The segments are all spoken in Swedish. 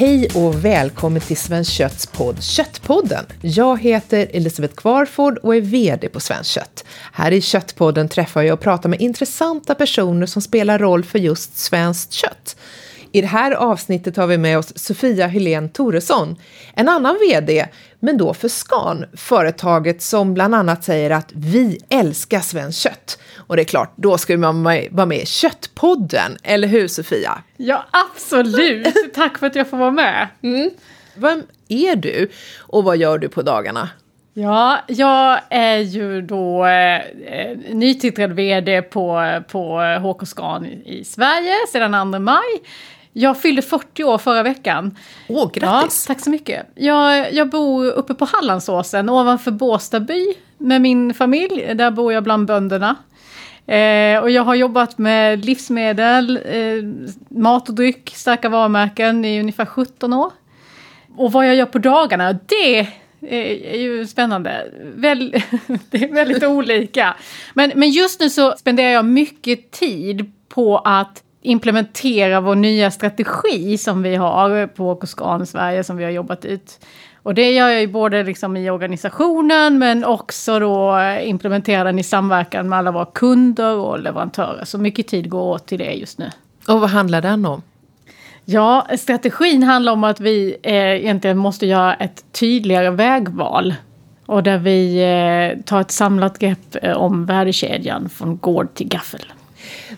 Hej och välkommen till Svenskt Kötts podd Köttpodden. Jag heter Elisabeth Kvarford och är VD på Svenskt Kött. Här i Köttpodden träffar jag och pratar med intressanta personer som spelar roll för just svenskt kött. I det här avsnittet har vi med oss Sofia Helén Toresson, en annan VD, men då för Scan, företaget som bland annat säger att vi älskar svenskt kött. Och det är klart, då ska man vara med i Köttpodden, eller hur Sofia? Ja, absolut! Tack för att jag får vara med. Mm. Vem är du och vad gör du på dagarna? Ja, jag är ju då eh, nytillträdd VD på, på HK Scan i, i Sverige sedan 2 maj. Jag fyllde 40 år förra veckan. Åh, grattis! Ja, tack så mycket. Jag, jag bor uppe på Hallandsåsen ovanför Båstaby med min familj. Där bor jag bland bönderna. Eh, och jag har jobbat med livsmedel, eh, mat och dryck, starka varumärken i ungefär 17 år. Och vad jag gör på dagarna, det är ju spännande. Väl, det är väldigt olika. Men, men just nu så spenderar jag mycket tid på att implementera vår nya strategi som vi har på Åkerskan Sverige som vi har jobbat ut. Och det gör jag ju både liksom i organisationen men också då implementera den i samverkan med alla våra kunder och leverantörer. Så mycket tid går åt till det just nu. Och vad handlar den om? Ja, strategin handlar om att vi eh, egentligen måste göra ett tydligare vägval. Och där vi eh, tar ett samlat grepp eh, om värdekedjan från gård till gaffel.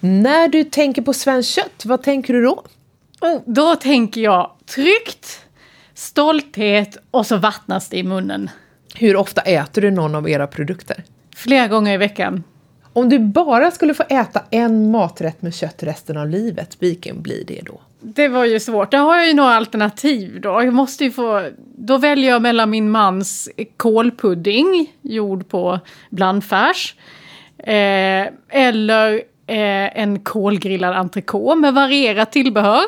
När du tänker på svenskt kött, vad tänker du då? Oh, då tänker jag tryggt, stolthet och så vattnas det i munnen. Hur ofta äter du någon av era produkter? Flera gånger i veckan. Om du bara skulle få äta en maträtt med kött resten av livet, vilken blir det då? Det var ju svårt. Där har jag ju några alternativ då. Jag måste få... Då väljer jag mellan min mans kålpudding gjord på blandfärs. Eh, eller en kolgrillad entrecote med varierat tillbehör.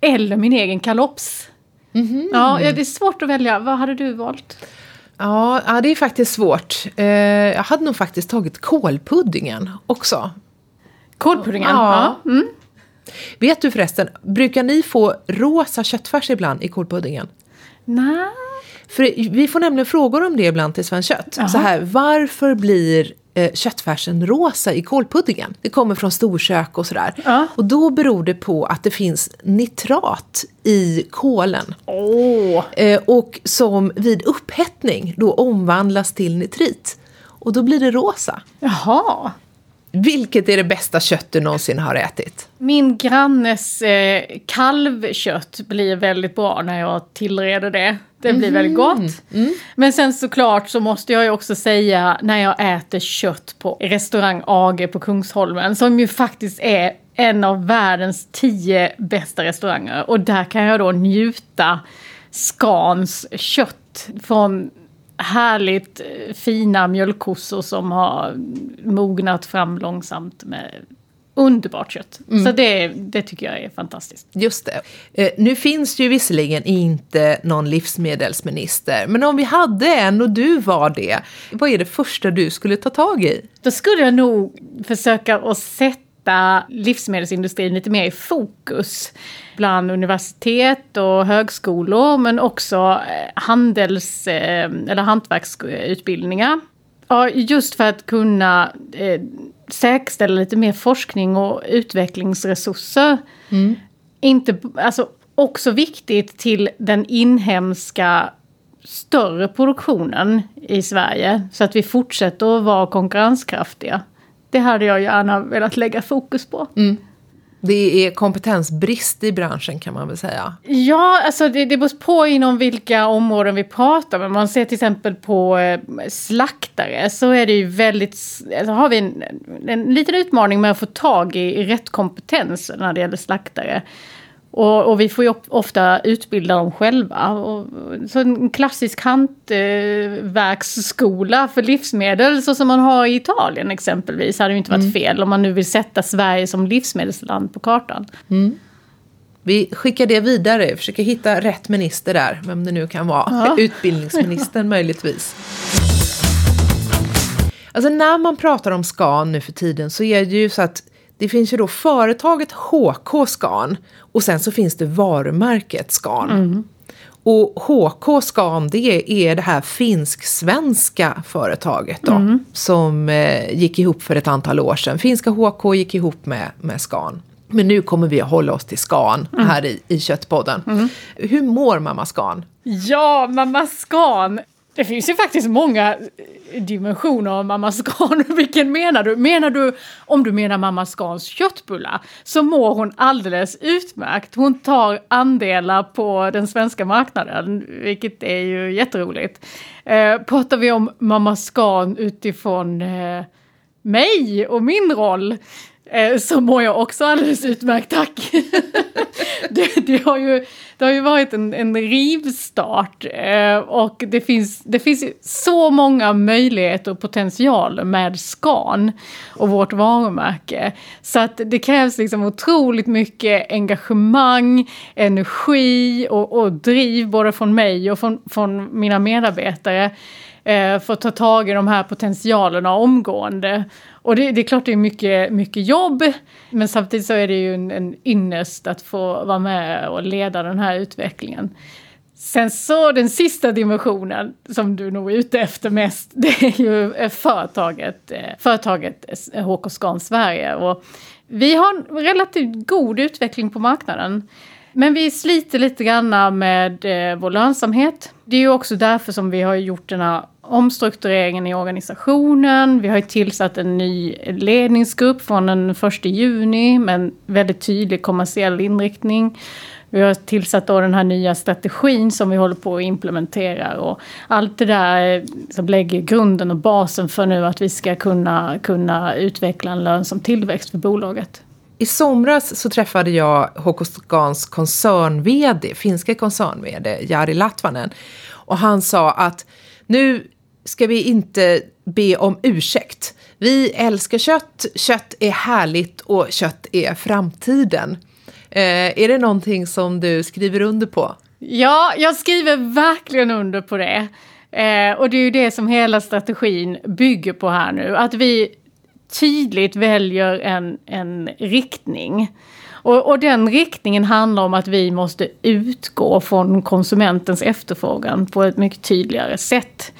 Eller min egen kalops. Mm -hmm. Ja, det är svårt att välja. Vad hade du valt? Ja, ja det är faktiskt svårt. Eh, jag hade nog faktiskt tagit kolpuddingen också. Kolpuddingen? Ja. ja. Mm. Vet du förresten, brukar ni få rosa köttfärs ibland i kolpuddingen? Nej. För vi får nämligen frågor om det ibland till Svenskt Kött. Så här, varför blir eh, köttfärsen rosa i kolpuddingen? Det kommer från storkök och sådär. Ja. Och då beror det på att det finns nitrat i kolen. Oh. Eh, och som vid upphettning då omvandlas till nitrit. Och då blir det rosa. Jaha. Vilket är det bästa kött du någonsin har ätit? Min grannes eh, kalvkött blir väldigt bra när jag tillreder det. Det blir mm. väldigt gott. Mm. Men sen såklart så måste jag ju också säga när jag äter kött på restaurang AG på Kungsholmen som ju faktiskt är en av världens tio bästa restauranger. Och där kan jag då njuta Skans kött från härligt eh, fina mjölkkossor som har mognat fram långsamt med underbart kött. Mm. Så det, det tycker jag är fantastiskt. Just det. Eh, nu finns det ju visserligen inte någon livsmedelsminister, men om vi hade en och du var det, vad är det första du skulle ta tag i? Då skulle jag nog försöka att sätta livsmedelsindustrin lite mer i fokus bland universitet och högskolor men också eh, handels eh, eller hantverksutbildningar. Ja, just för att kunna eh, säkerställa lite mer forskning och utvecklingsresurser. Mm. Inte, alltså, också viktigt till den inhemska större produktionen i Sverige. Så att vi fortsätter att vara konkurrenskraftiga. Det hade jag gärna velat lägga fokus på. Mm. Det är kompetensbrist i branschen kan man väl säga? Ja, alltså det, det beror på inom vilka områden vi pratar. Men man ser till exempel på eh, slaktare så är det ju väldigt... Alltså har vi en, en liten utmaning med att få tag i, i rätt kompetens när det gäller slaktare. Och, och, vi får ju ofta utbilda dem själva. Och, så en klassisk hantverksskola för livsmedel så som man har i Italien exempelvis hade ju inte varit mm. fel om man nu vill sätta Sverige som livsmedelsland på kartan. Mm. Vi skickar det vidare, försöker hitta rätt minister där, vem det nu kan vara. Ja. Utbildningsministern möjligtvis. Alltså när man pratar om SKAN nu för tiden så är det ju så att Det finns ju då företaget HK Scan och sen så finns det varumärket Scan. Mm. Och HK Scan det är det här finsk-svenska företaget då, mm. som eh, gick ihop för ett antal år sedan. Finska HK gick ihop med, med Scan. Men nu kommer vi att hålla oss till Scan mm. här i, i Köttpodden. Mm. Hur mår mamma Scan? Ja, mamma Scan det finns ju faktiskt många eh, dimensioner av Mamma Scan. Vilken menar du? Menar du, om du menar Mamma Scans köttbullar, så mår hon alldeles utmärkt. Hon tar andelar på den svenska marknaden, vilket är ju jätteroligt. Eh, pratar vi om Mamma Scan utifrån eh, mig och min roll, eh, så mår jag också alldeles utmärkt, tack. det, det, har ju, det har ju varit en, en rivstart eh, och det finns, det finns så många möjligheter och potential med Scan och vårt varumärke. Så att det krävs liksom otroligt mycket engagemang, energi och, och driv både från mig och från, från mina medarbetare eh, för att ta tag i de här potentialerna omgående. Och det, det, är klart det är mycket, mycket jobb, men samtidigt så är det ju en, en ynnest att få vara med och leda den här utvecklingen. Sen så den sista dimensionen som du nog är ute efter mest, det är ju eh, företaget, eh, företaget eh, HK Scan Sverige. Och vi har en relativt god utveckling på marknaden. Men vi sliter lite grann med vår lönsamhet. Det är ju också därför som vi har gjort den här omstruktureringen i organisationen. Vi har tillsatt en ny ledningsgrupp från den 1 juni med en väldigt tydlig kommersiell inriktning. Vi har tillsatt då den här nya strategin som vi håller på att implementera och allt det där eh, som lägger grunden och basen för nu att vi ska kunna, kunna utveckla en lönsam tillväxt för bolaget. I somras så träffade jag HK Scans koncern-VD, finska koncern-VD, Jari Latvanen. Och han sa att nu ska vi inte be om ursäkt. Vi älskar kött, kött är härligt och kött är framtiden. Eh, är det någonting som du skriver under på? Ja, jag skriver verkligen under på det. Eh, och det är ju det som hela strategin bygger på här nu. Att vi tydligt väljer en, en riktning. Och, och, den riktningen handlar om att vi måste utgå från konsumentens efterfrågan på ett mycket tydligare sätt.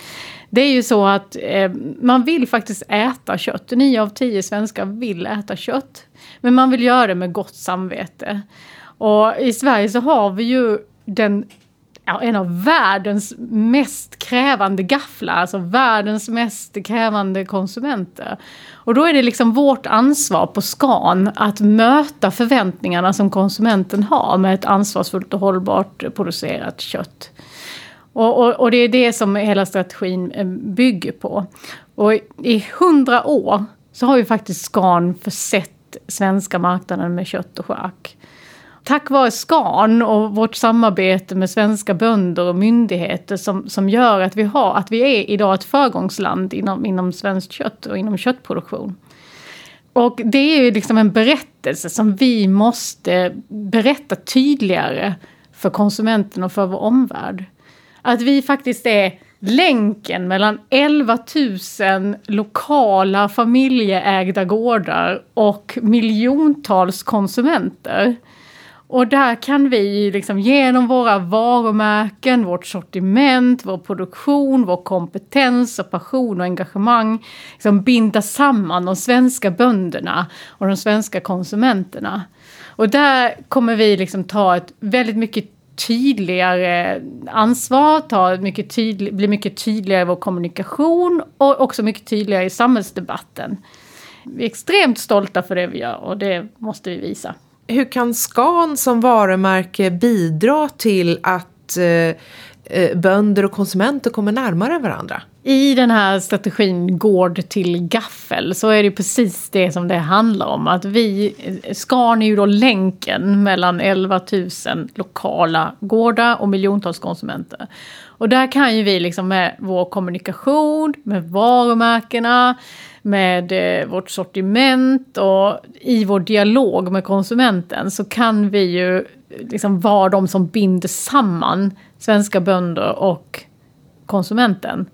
Det är ju så att eh, man vill faktiskt äta kött. Nio av tio svenskar vill äta kött. Men man vill göra det med gott samvete. Och i Sverige så har vi ju den ja, en av världens mest krävande gafflar, alltså världens mest krävande konsumenter. Och då är det liksom vårt ansvar på Scan att möta förväntningarna som konsumenten har med ett ansvarsfullt och hållbart producerat kött. Och, och, och, det är det som hela strategin eh, bygger på. Och i hundra år så har ju faktiskt Scan försett svenska marknaden med kött och chark. Tack vare Scan och vårt samarbete med svenska bönder och myndigheter som, som gör att vi, har, att vi är idag ett föregångsland inom, inom svenskt kött och inom köttproduktion. Och det är ju liksom en berättelse som vi måste berätta tydligare för konsumenten och för vår omvärld. Att vi faktiskt är länken mellan 11 000 lokala familjeägda gårdar och miljontals konsumenter. Och där kan vi liksom genom våra varumärken, vårt sortiment, vår produktion, vår kompetens och passion och engagemang liksom binda samman de svenska bönderna och de svenska konsumenterna. Och där kommer vi liksom ta ett väldigt mycket tydligare ansvar, tar mycket tydlig, blir mycket tydligare i vår kommunikation och också mycket tydligare i samhällsdebatten. Vi är extremt stolta för det vi gör och det måste vi visa. Hur kan Scan som varumärke bidra till att eh, Eh, bönder och konsumenter kommer närmare varandra? I den här strategin gård till gaffel så är det precis det som det handlar om. Att vi, Scan är ju då länken mellan 11 000 lokala gårdar och miljontals konsumenter. Och där kan ju vi liksom med vår kommunikation, med varumärkena, med eh, vårt sortiment och i vår dialog med konsumenten så kan vi ju liksom vara de som binder samman svenska bönder och konsumenten.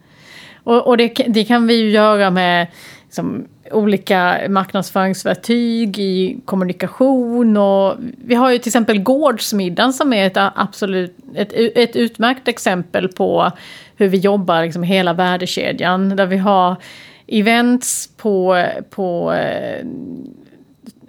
Och, och det, det, kan vi ju göra med liksom, olika marknadsföringsverktyg i kommunikation och vi har ju till exempel Gårdsmiddagen som är ett absolut ett, ett utmärkt exempel på hur vi jobbar liksom hela värdekedjan där vi har events på, på eh,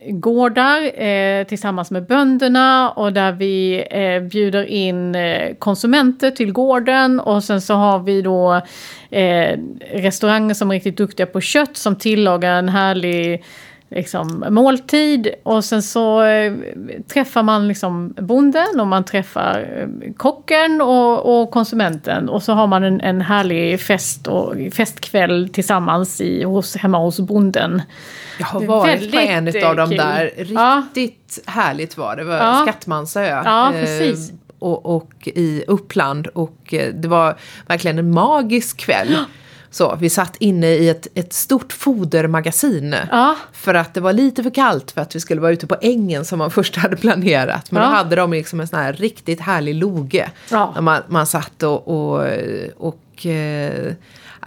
gårdar eh, tillsammans med bönderna och där vi eh, bjuder in eh, konsumenter till gården. Och sen så har vi då eh, restauranger som är riktigt duktiga på kött som tillagar en härlig liksom, måltid och sen så eh, träffar man liksom bonden och man träffar eh, kocken och, och, konsumenten och så har man en, en härlig fest och festkväll tillsammans i, hos, hemma hos bonden. Jag har varit på en av de där, riktigt ja. härligt var det, var ja. Skattmansö. Ja, precis. Eh, och, och, i Uppland och eh, det var verkligen en magisk kväll. Så, vi satt inne i ett, ett stort fodermagasin. Ja. För att det var lite för kallt för att vi skulle vara ute på ängen som man först hade planerat. Men ja. då hade de liksom en sån här riktigt härlig loge. Ja. Där man, man satt och, och, och eh,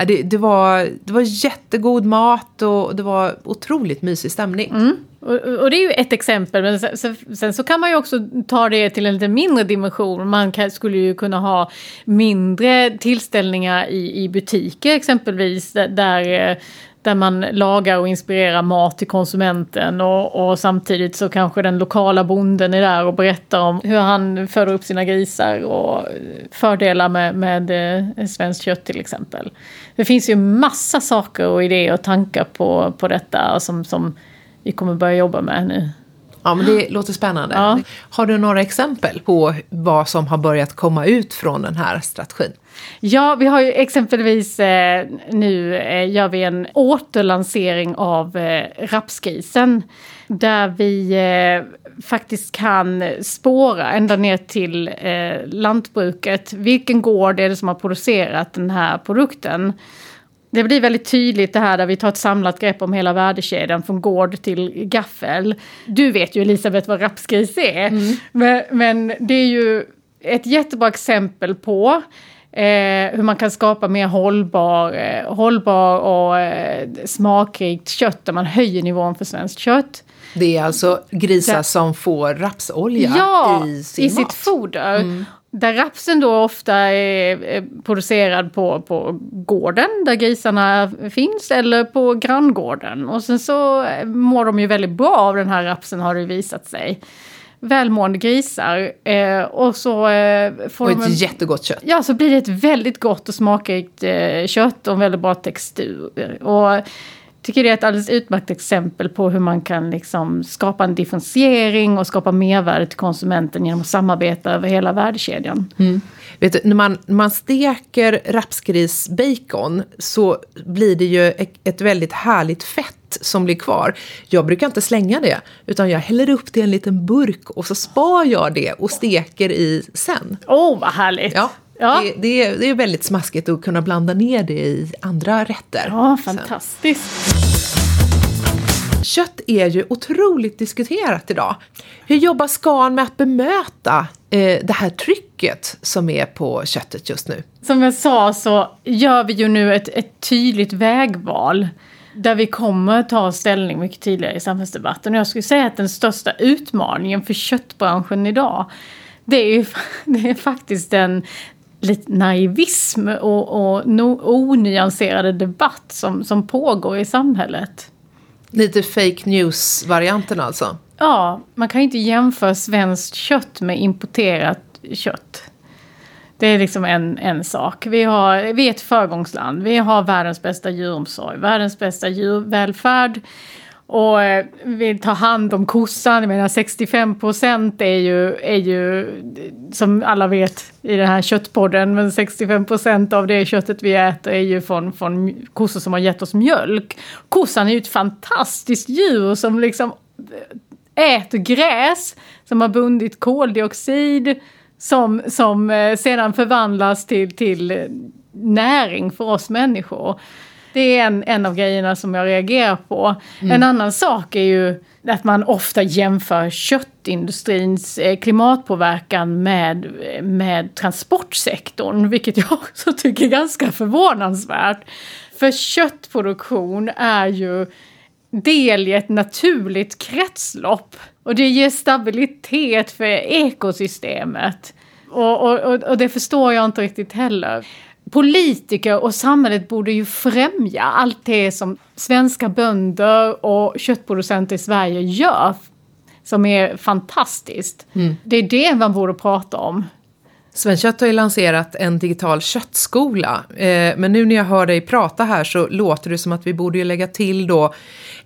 det, det, var, det var jättegod mat och det var otroligt mysig stämning. Mm. Och, och, det är ju ett exempel, men sen, sen, så kan man ju också ta det till en lite mindre dimension. Man kan, skulle ju kunna ha mindre tillställningar i, i butiker exempelvis, där, eh, där man lagar och inspirerar mat till konsumenten och, och, samtidigt så kanske den lokala bonden är där och berättar om hur han föder upp sina grisar och fördelar med, med eh, svenskt kött till exempel. Det finns ju massa saker och idéer och tankar på, på detta som, som vi kommer börja jobba med nu. Ja, men det låter spännande. Ja. Har du några exempel på vad som har börjat komma ut från den här strategin? Ja, vi har ju exempelvis eh, nu eh, gör vi en återlansering av eh, rapsgrisen. Där vi eh, faktiskt kan spåra ända ner till lantbruket. Vilken gård är det som har producerat den här produkten? Det blir väldigt tydligt det här där vi tar ett samlat grepp om hela värdekedjan från gård till gaffel. Du vet ju Elisabeth vad rapsgris är. Mm. Men, men, det är ju ett jättebra exempel på eh, hur man kan skapa mer hållbar, eh, hållbar och eh, smakrikt kött där man höjer nivån för svenskt kött. Det är alltså grisar som får rapsolja ja, i sin i mat. sitt foder. Mm. Där rapsen då ofta är producerad på, på gården där grisarna finns eller på granngården. Och sen så mår de ju väldigt bra av den här rapsen har det visat sig. Välmående grisar. Eh, och så eh, får och ett de jättegott kött. Ja, så blir det ett väldigt gott och smakrikt eh, kött och en väldigt bra textur. Och tycker det är ett alldeles utmärkt exempel på hur man kan liksom skapa en differentiering och skapa mervärde till konsumenten genom att samarbeta över hela värdekedjan. Mm. Vet du, när man, när man steker rapsgrisbacon så blir det ju ett, ett väldigt härligt fett som blir kvar. Jag brukar inte slänga det, utan jag häller upp det i en liten burk och så spar jag det och steker i sen. Åh, oh, vad härligt! Ja. Ja. Det, det, är, det är väldigt smaskigt att kunna blanda ner det i andra rätter. Ja, fantastiskt. Kött är ju otroligt diskuterat idag. Hur jobbar Scan med att bemöta eh, det här trycket som är på köttet just nu? Som jag sa så gör vi ju nu ett, ett tydligt vägval där vi kommer ta ställning mycket tydligare i samhällsdebatten. Och jag skulle säga att den största utmaningen för köttbranschen idag det är ju det är faktiskt den, lite naivism och, och no, onyanserade debatt som, som pågår i samhället. Lite fake news-varianten alltså? Ja, man kan ju inte jämföra svenskt kött med importerat kött. Det är liksom en, en sak. Vi, har, vi är ett föregångsland. Vi har världens bästa djuromsorg, världens bästa djurvälfärd. Och eh, vill ta hand om kossan, jag menar 65 procent är ju, är ju, som alla vet i den här köttpodden, men 65 procent av det köttet vi äter är ju från, från kossor som har gett oss mjölk. Kossan är ju ett fantastiskt djur som liksom äter gräs, som har bundit koldioxid, som, som eh, sedan förvandlas till, till näring för oss människor. Det är en, en av grejerna som jag reagerar på. Mm. En annan sak är ju att man ofta jämför köttindustrins eh, klimatpåverkan med, med transportsektorn, vilket jag också tycker är ganska förvånansvärt. För köttproduktion är ju del i ett naturligt kretslopp. Och det ger stabilitet för ekosystemet. Och, och, och det förstår jag inte riktigt heller. Politiker och samhället borde ju främja allt det som svenska bönder och köttproducenter i Sverige gör. Som är fantastiskt. Mm. Det är det man borde prata om. Svenskött har ju lanserat en digital köttskola. Eh, men nu när jag hör dig prata här så låter det som att vi borde ju lägga till då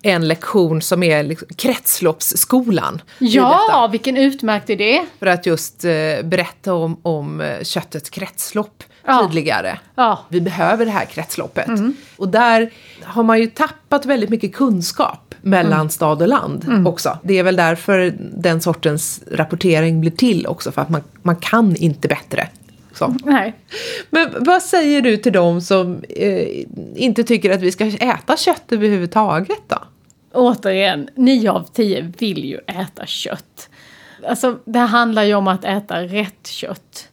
en lektion som är liksom kretsloppsskolan. Ja, vilken utmärkt idé! För att just eh, berätta om, om eh, köttets kretslopp. Tydligare. Ja. Vi behöver det här kretsloppet. Mm. Och där har man ju tappat väldigt mycket kunskap mellan mm. stad och land mm. också. Det är väl därför den sortens rapportering blir till också, för att man, man kan inte bättre. Så. Nej. Men vad säger du till dem som eh, inte tycker att vi ska äta kött överhuvudtaget då? Återigen, nio av tio vill ju äta kött. Alltså, det handlar ju om att äta rätt kött.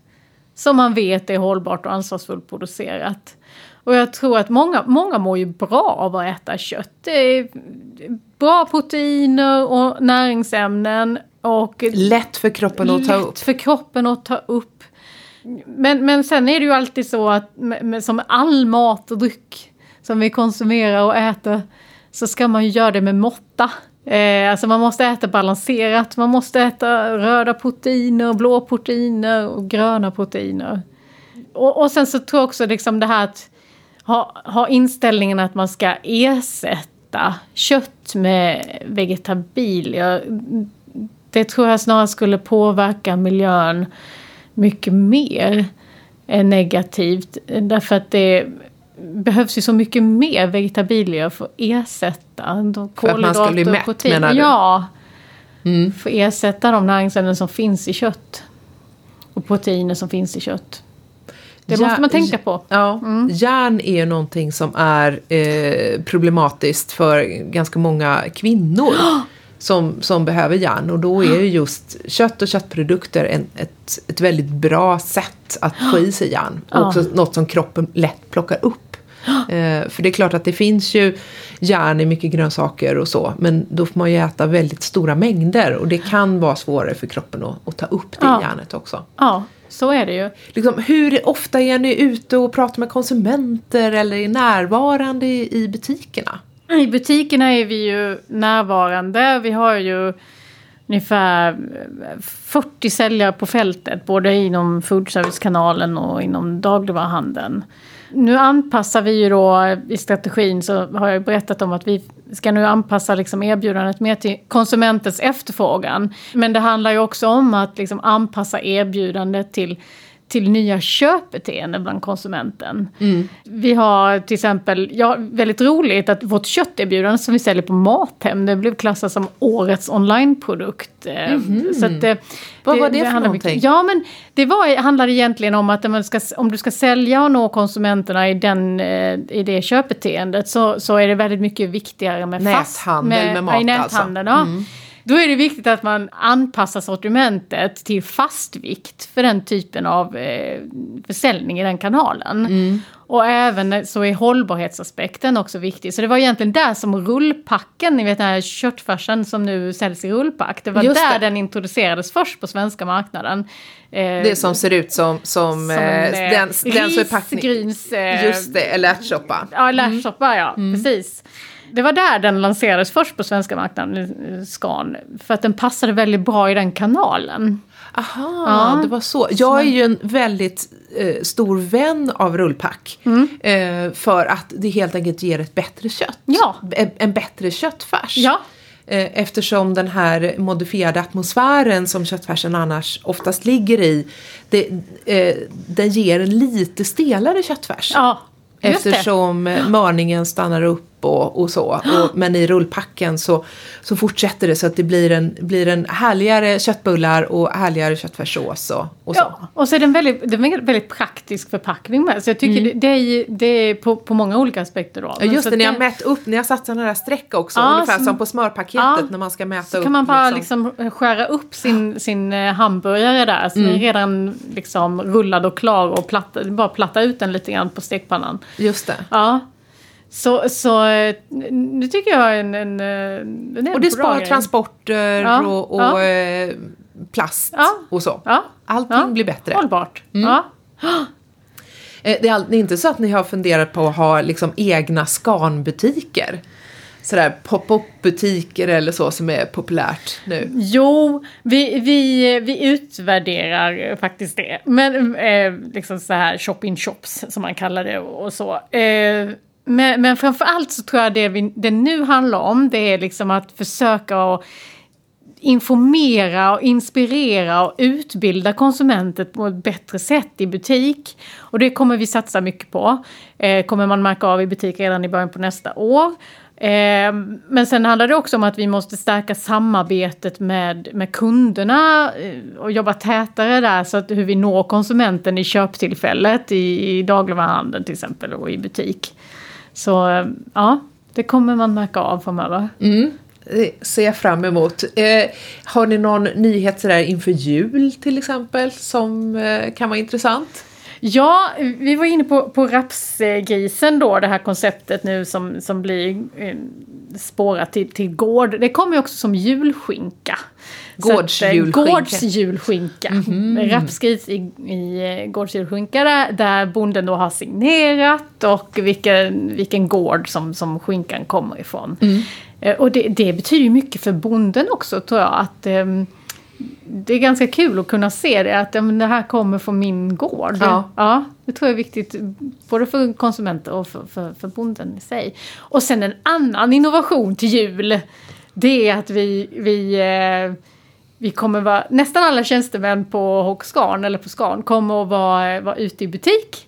Som man vet är hållbart och ansvarsfullt producerat. Och jag tror att många, många mår ju bra av att äta kött. Det är bra proteiner och näringsämnen. Och lätt för kroppen att ta upp. Lätt för kroppen att ta upp. Men, men sen är det ju alltid så att som all mat och dryck som vi konsumerar och äter så ska man ju göra det med måtta. Eh, alltså man måste äta balanserat, man måste äta röda proteiner, blå proteiner och gröna proteiner. Och, och sen så tror jag också liksom det här att ha, ha inställningen att man ska ersätta kött med vegetabilier. Det tror jag snarare skulle påverka miljön mycket mer än negativt. Därför att det behövs ju så mycket mer vegetabilier för att ersätta de För att man ska bli mätt protein. menar du? Ja. Mm. För att ersätta de näringsämnen som finns i kött. Och proteiner som finns i kött. Det ja, måste man tänka på. Ja, mm. Järn är ju någonting som är eh, problematiskt för ganska många kvinnor. som, som behöver järn och då är ju just kött och köttprodukter en, ett, ett väldigt bra sätt att få i sig järn. Och också något som kroppen lätt plockar upp. Eh, för det är klart att det finns ju järn i mycket grönsaker och så. Men då får man ju äta väldigt stora mängder och det kan vara svårare för kroppen att, att ta upp det ja. järnet också. Ja, så är det ju. Liksom, hur ofta är ni ute och pratar med konsumenter eller är närvarande i, i butikerna? I butikerna är vi ju närvarande. Vi har ju ungefär 40 säljare på fältet, både inom foodservicekanalen och inom dagligvaruhandeln. Nu anpassar vi ju då i strategin så har jag berättat om att vi ska nu anpassa liksom erbjudandet mer till konsumentens efterfrågan. Men det handlar ju också om att liksom anpassa erbjudandet till till nya köpbeteenden bland konsumenten. Mm. Vi har till exempel, ja, väldigt roligt att vårt kötterbjudande som vi säljer på Mathem, det blev klassat som årets onlineprodukt. Mm. Så att, Vad det, var det, det för någonting? Mycket, ja men det var, handlade egentligen om att om, ska, om du ska sälja och nå konsumenterna i, den, eh, i det köpbeteendet så, så är det väldigt mycket viktigare med näthandel fast, med, med mat i näthandeln, alltså. Ja. Mm. Då är det viktigt att man anpassar sortimentet till fastvikt för den typen av eh, försäljning i den kanalen. Mm. Och även så är hållbarhetsaspekten också viktig. Så det var egentligen där som rullpacken, ni vet den här köttfärsen som nu säljs i rullpack. Det var Just där det. den introducerades först på svenska marknaden. Eh, det som ser ut som, som, som eh, den, den som är. Risgryns... Eh, Just det, eller ärtsoppa. Ja, ärtsoppa mm. ja, mm. precis. Det var där den lanserades först på svenska marknaden, Scan. För att den passade väldigt bra i den kanalen. Aha, ja. det var så. Jag är ju en väldigt eh, stor vän av rullpack. Mm. Eh, för att det helt enkelt ger ett bättre kött. Ja. En, en bättre köttfärs. Ja. Eh, eftersom den här modifierade atmosfären som köttfärsen annars oftast ligger i, det, eh, den ger en lite stelare köttfärs. Ja, Eftersom det. mörningen stannar upp och, och så. Och, men i rullpacken så, så fortsätter det så att det blir en, blir en härligare köttbullar och härligare köttfärssås och, och så. Ja, och så är det en väldigt, det är en väldigt praktisk förpackning med. Så jag tycker mm. det, det, är, det är på, på många olika aspekter då. Ja just det, ni har mätt upp, ni har satt sådana här streck också. Ja, ungefär som, som på smörpaketet ja, när man ska mäta så upp. kan man bara liksom, liksom skära upp sin, sin eh, hamburgare där. Som mm. är redan liksom rullad och klar och platta, bara platta ut den lite grann på stekpannan. Just det. Ja. Så, så nu tycker jag en, en, en, Och det sparar transporter Ja, och, och ja. eh, plast Ja. och så. Ja, Allting blir bättre. Hållbart. Mm. Eh, Det är all- det är inte så att ni har funderat på att ha liksom egna skanbutiker? Sådär pop-up-butiker eller så som är populärt nu. Jo, vi, vi, vi utvärderar faktiskt det. Men eh, liksom så här shop-in-shops som man kallar det och så. Eh, men, men framför allt så tror jag det, vi, det nu handlar om det är liksom att försöka och informera och inspirera och utbilda konsumenter på ett bättre sätt i butik. Och det kommer vi satsa mycket på. Eh, kommer man märka av i butik redan i början på nästa år. Eh, men sen handlar det också om att vi måste stärka samarbetet med, med kunderna eh, och jobba tätare där så att hur vi når konsumenten i köptillfället i, i dagligvaruhandeln till exempel och i butik. Så ja, det kommer man märka av framöver. Det ser jag fram emot. Eh, har ni någon nyhet sådär inför jul till exempel som eh, kan vara intressant? Ja, vi var inne på, på rapsgrisen då, det här konceptet nu som, som blir eh, spårat till, till gård. Det kommer ju också som julskinka. Eh, Gårdsjulskinka. Gårdsjulskinka. Rapsgris i, i eh, gårdsjulskinka där, där bonden då har signerat och vilken, vilken gård som, som skinkan kommer ifrån. Eh, Och det, det betyder mycket för bonden också tror jag. att ehm, det är ganska kul att kunna se det, att ja, det här kommer från min gård. Ja. ja, det tror jag är viktigt både för konsumenter och för, för, för bonden i sig. Och sen en annan innovation till jul, det är att vi, vi, eh, vi kommer vara, nästan alla tjänstemän på Håksgarn eller på Scan kommer att vara, vara ute i butik.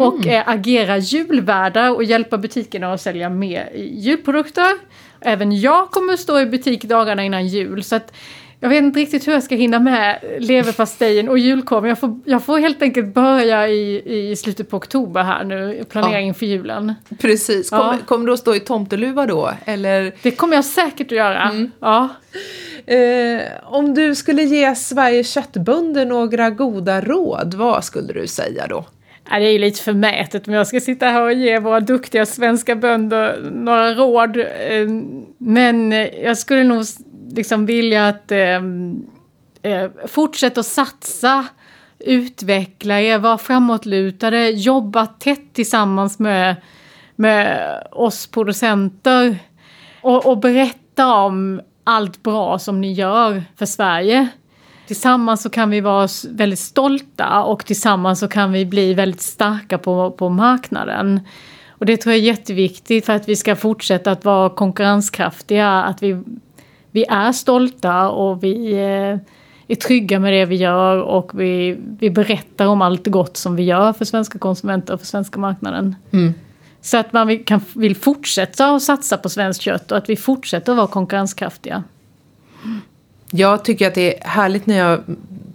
Och eh, agera julvärdar och hjälpa butikerna att sälja mer julprodukter. Även jag kommer att stå i butik dagarna innan jul. Så att jag vet inte riktigt hur jag ska hinna med leverpastejen och julkorven. Jag får, jag får helt enkelt börja i, i slutet på oktober här nu, planera Ja. inför julen. Precis. Ja. Kommer, kommer du att stå i tomteluva då? Eller Det kommer jag säkert att göra. Ja eh, om du skulle ge Sveriges köttbönder några goda råd, vad skulle du säga då? Ja, det är ju lite förmätet om jag ska sitta här och ge våra duktiga svenska bönder några råd. Eh, Men jag skulle nog liksom vilja att eh, eh, fortsätta att satsa, utveckla er, vara framåtlutade, jobba tätt tillsammans med, med oss producenter och, och berätta om allt bra som ni gör för Sverige. Tillsammans så kan vi vara väldigt stolta och tillsammans så kan vi bli väldigt starka på, på marknaden. Och det tror jag är jätteviktigt för att vi ska fortsätta att vara konkurrenskraftiga, att vi, vi är stolta och vi eh, är trygga med det vi gör och vi, vi berättar om allt gott som vi gör för svenska konsumenter och för svenska marknaden. Mm. Så att man vill, kan, vill fortsätta att satsa på svenskt kött och att vi fortsätter att vara konkurrenskraftiga. Jag tycker att det är härligt när jag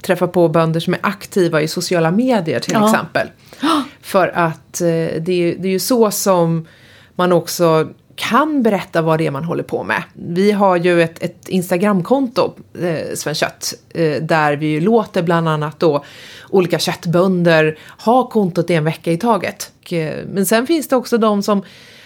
träffar på bönder som är aktiva i sociala medier till Ja. exempel. För att eh, det, är, det är ju så som man också kan berätta vad det är man håller på med. Vi har ju ett, ett Instagramkonto, eh, Svenskt Kött, eh, där vi låter bland annat då olika köttbönder ha kontot i en vecka i taget. Och, eh, Men sen finns det också de som,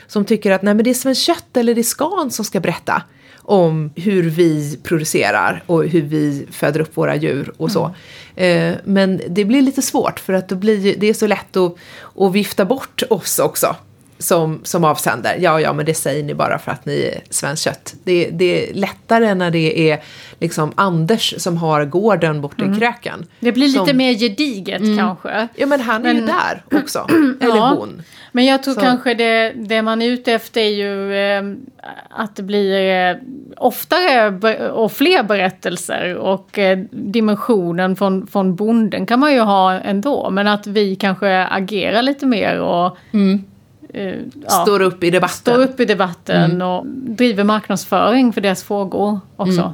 som tycker att nej men det är Svenskt Kött eller det är Scan som ska berätta om hur vi producerar och hur vi föder upp våra djur och så. Eh, men det blir lite svårt för att det, blir, det är så lätt att, att vifta bort oss också som, som avsändare. Ja, ja, men det säger ni bara för att ni är svenskt kött. Det, det är lättare när det är liksom Anders som har gården borta i kröken. Det blir lite Som- mer gediget kanske. Ja, men han är ju Men- där också. Eller Ja. hon. Men jag tror Så- kanske det, det man är ute efter är ju eh, att det blir eh, oftare och fler berättelser och eh, dimensionen från, från bonden kan man ju ha ändå. Men att vi kanske agerar lite mer och eh, ja, Står upp i debatten. står upp i debatten och driver marknadsföring för deras frågor också.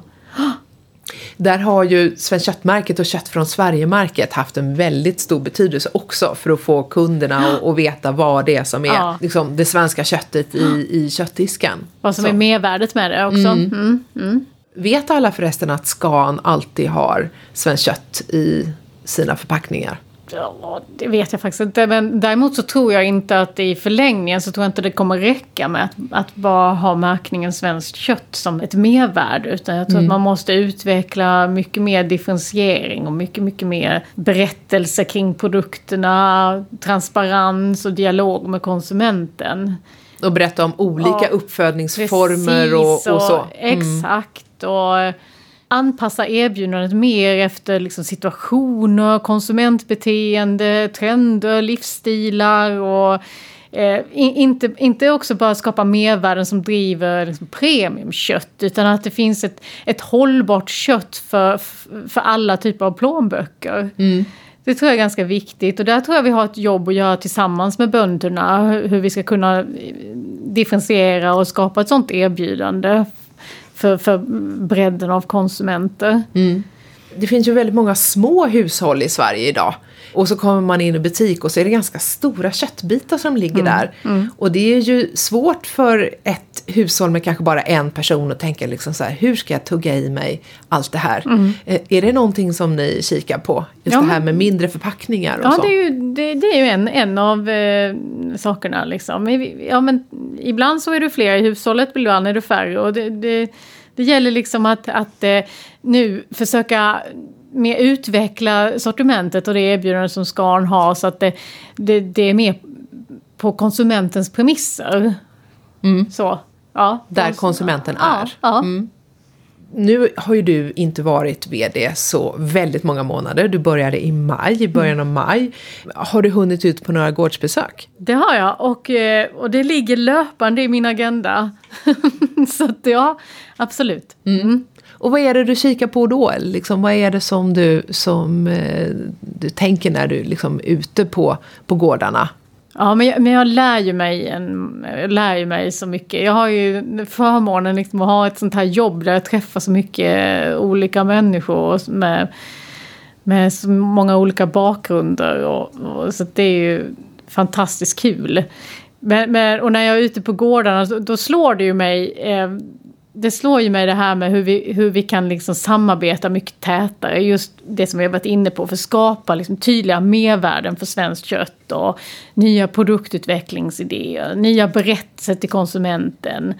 Där har ju Svenskt Köttmärket och Kött från Sverige-märket haft en väldigt stor betydelse också för att få kunderna att, att veta vad det är som är Ja. liksom, det svenska köttet i, i köttdisken. Vad som Så. är mervärdet med det också. Mm. Mm. Vet alla förresten att Scan alltid har svenskt kött i sina förpackningar? Ja, det vet jag faktiskt inte. Men däremot så tror jag inte att i förlängningen så tror jag inte det kommer räcka med att, att bara ha märkningen svenskt kött som ett mervärde. Utan jag tror mm. att man måste utveckla mycket mer differentiering och mycket, mycket mer berättelse kring produkterna, transparens och dialog med konsumenten. Och berätta om olika ja, uppfödningsformer och, och, så. Mm. Exakt. Och anpassa erbjudandet mer efter liksom situationer, konsumentbeteende, trender, livsstilar och eh, inte, inte också bara skapa mervärden som driver liksom premiumkött utan att det finns ett, ett hållbart kött för, för alla typer av plånböcker. Mm. Det tror jag är ganska viktigt och där tror jag vi har ett jobb att göra tillsammans med bönderna. Hur vi ska kunna differentiera och skapa ett sånt erbjudande för, för bredden av konsumenter. Mm. Det finns ju väldigt många små hushåll i Sverige idag. Och så kommer man in i butik och så är det ganska stora köttbitar som ligger mm. där. Mm. Och det är ju svårt för ett hushåll med kanske bara en person att tänka liksom så här, hur ska jag tugga i mig allt det här? Mm. Eh, är det någonting som ni kikar på? Just ja, det här med mindre förpackningar och ja, så? Ja, det är ju, det, det är ju en, en av eh, sakerna liksom. Ja, men ibland så är du fler i hushållet, ibland är du färre. Och det, det, det gäller liksom att, att eh, nu försöka mer utveckla sortimentet och det erbjudande som Scan har så att det, det, det är mer på konsumentens premisser. Mm. Så, ja. Där konsumenten är. Ja, ja. Mm. Nu har ju du inte varit VD så väldigt många månader. Du började i maj, i början av maj. Har du hunnit ut på några gårdsbesök? Det har jag och, eh, och det ligger löpande i min agenda. så att ja, absolut. Mm. mm. Och vad är det du kikar på då? Liksom, vad är det som du, som, eh, du tänker när du liksom, är ute på, på gårdarna? Ja, men jag, men jag lär ju mig, en, jag lär ju mig så mycket. Jag har ju förmånen liksom att ha ett sånt här jobb där jag träffar så mycket olika människor med, med så många olika bakgrunder. Och, och så det är ju fantastiskt kul. Men, men, och när jag är ute på gårdarna då, då slår det ju mig eh, det slår ju mig det här med hur vi, hur vi kan liksom samarbeta mycket tätare. Just det som vi har varit inne på för att skapa liksom tydliga mervärden för svenskt kött och nya produktutvecklingsidéer, nya berättelser till konsumenten.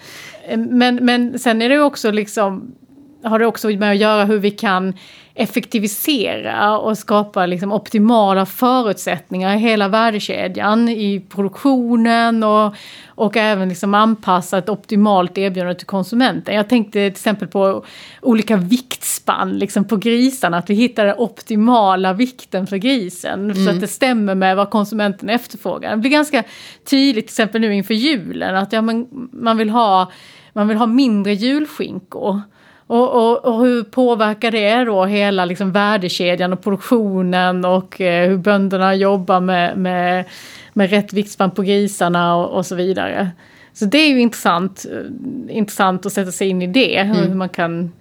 Eh, men, men sen är det också liksom, har det också med att göra hur vi kan effektivisera och skapa liksom optimala förutsättningar i hela värdekedjan, i produktionen och, och även liksom anpassa ett optimalt erbjudande till konsumenten. Jag tänkte till exempel på olika viktspann liksom på grisarna, att vi hittar den optimala vikten för grisen mm. så att det stämmer med vad konsumenten efterfrågar. Det blir ganska tydligt till exempel nu inför julen att ja, men man, vill ha, man vill ha mindre julskinkor. Och, och, och, hur påverkar det då hela liksom värdekedjan och produktionen och eh, hur bönderna jobbar med, med, med rätt viktspann på grisarna och, och, så vidare. Så det är ju intressant, eh, intressant att sätta sig in i det, mm. hur man kan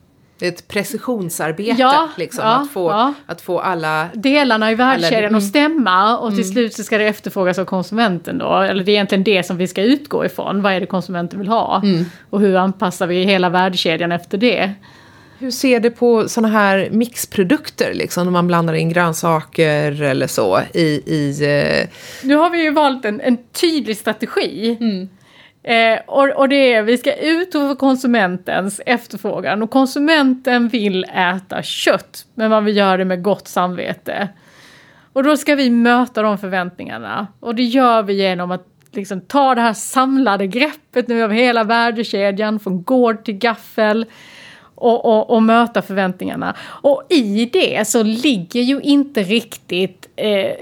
ett precisionsarbete, ja, liksom, ja, att, få, ja. att få alla... Delarna i värdekedjan mm. att stämma och till mm. slut så ska det efterfrågas av konsumenten då. Eller det är egentligen det som vi ska utgå ifrån. Vad är det konsumenten vill ha? Mm. Och hur anpassar vi hela värdekedjan efter det? Hur ser det på sådana här mixprodukter, liksom, när man blandar in grönsaker eller så i... i eh... Nu har vi ju valt en, en tydlig strategi. Mm. Eh, och, och, det är, vi ska ut för konsumentens efterfrågan och konsumenten vill äta kött men man vill göra det med gott samvete. Och då ska vi möta de förväntningarna och det gör vi genom att liksom ta det här samlade greppet nu över hela värdekedjan från gård till gaffel och, och, och, möta förväntningarna. Och i det så ligger ju inte riktigt eh,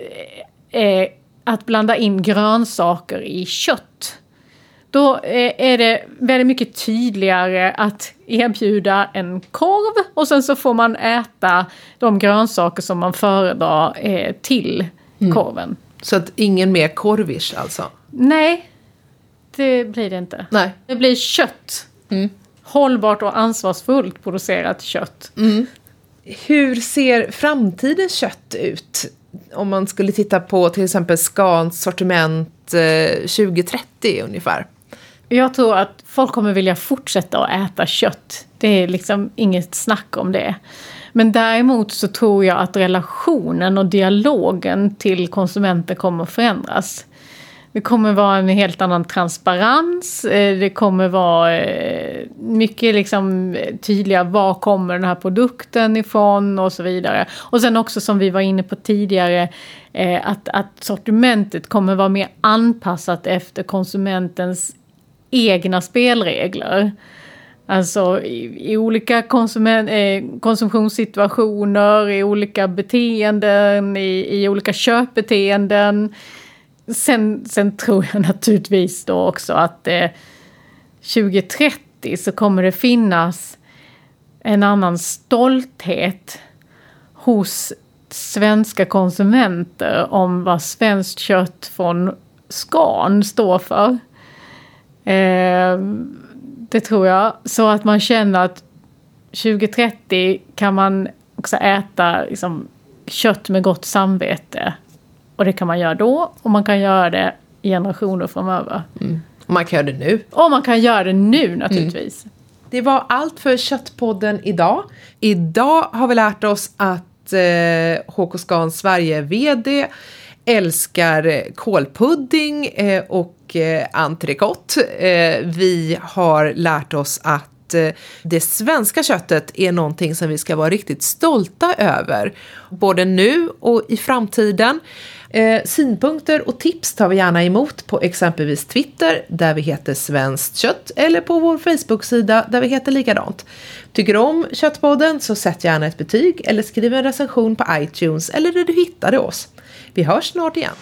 eh, att blanda in grönsaker i kött. Då eh, är det väldigt mycket tydligare att erbjuda en korv och sen så får man äta de grönsaker som man föredrar eh, till mm. korven. Så att ingen mer korvish alltså? Nej, det blir det inte. Nej. Det blir kött. Mm. Hållbart och ansvarsfullt producerat kött. Mm. Hur ser framtidens kött ut? Om man skulle titta på till exempel Scans sortiment eh, 2030 ungefär. Jag tror att folk kommer vilja fortsätta att äta kött. Det är liksom inget snack om det. Men däremot så tror jag att relationen och dialogen till konsumenter kommer att förändras. Det kommer vara en helt annan transparens. Eh, det kommer vara eh, mycket liksom eh, tydliga var kommer den här produkten ifrån och så vidare. Och sen också som vi var inne på tidigare att, att sortimentet kommer vara mer anpassat efter konsumentens egna spelregler. Alltså i, i olika konsument, eh, konsumtionssituationer, i olika beteenden, i, i olika köpbeteenden. Sen, sen tror jag naturligtvis då också att eh, 2030 så kommer det finnas en annan stolthet hos svenska konsumenter om vad svenskt kött från Scan står för. Eh, det tror jag. Så att man känner att 2030 kan man också äta liksom, kött med gott samvete. Och det kan man göra då och man kan göra det generationer framöver. Mm. Och man kan göra det nu. Och man kan göra det nu naturligtvis. Mm. Det var allt för Köttpodden idag. Idag har vi lärt oss att eh, HK Scan Sverige VD älskar kålpudding eh, och eh, entrecote. Eh, vi har lärt oss att eh, det svenska köttet är någonting som vi ska vara riktigt stolta över, både nu och i framtiden. Eh, synpunkter och tips tar vi gärna emot på exempelvis Twitter där vi heter Svenskt kött eller på vår Facebook-sida där vi heter likadant. Tycker du om Köttpodden så sätt gärna ett betyg eller skriv en recension på iTunes eller där du hittade oss. Vi hörs snart igen.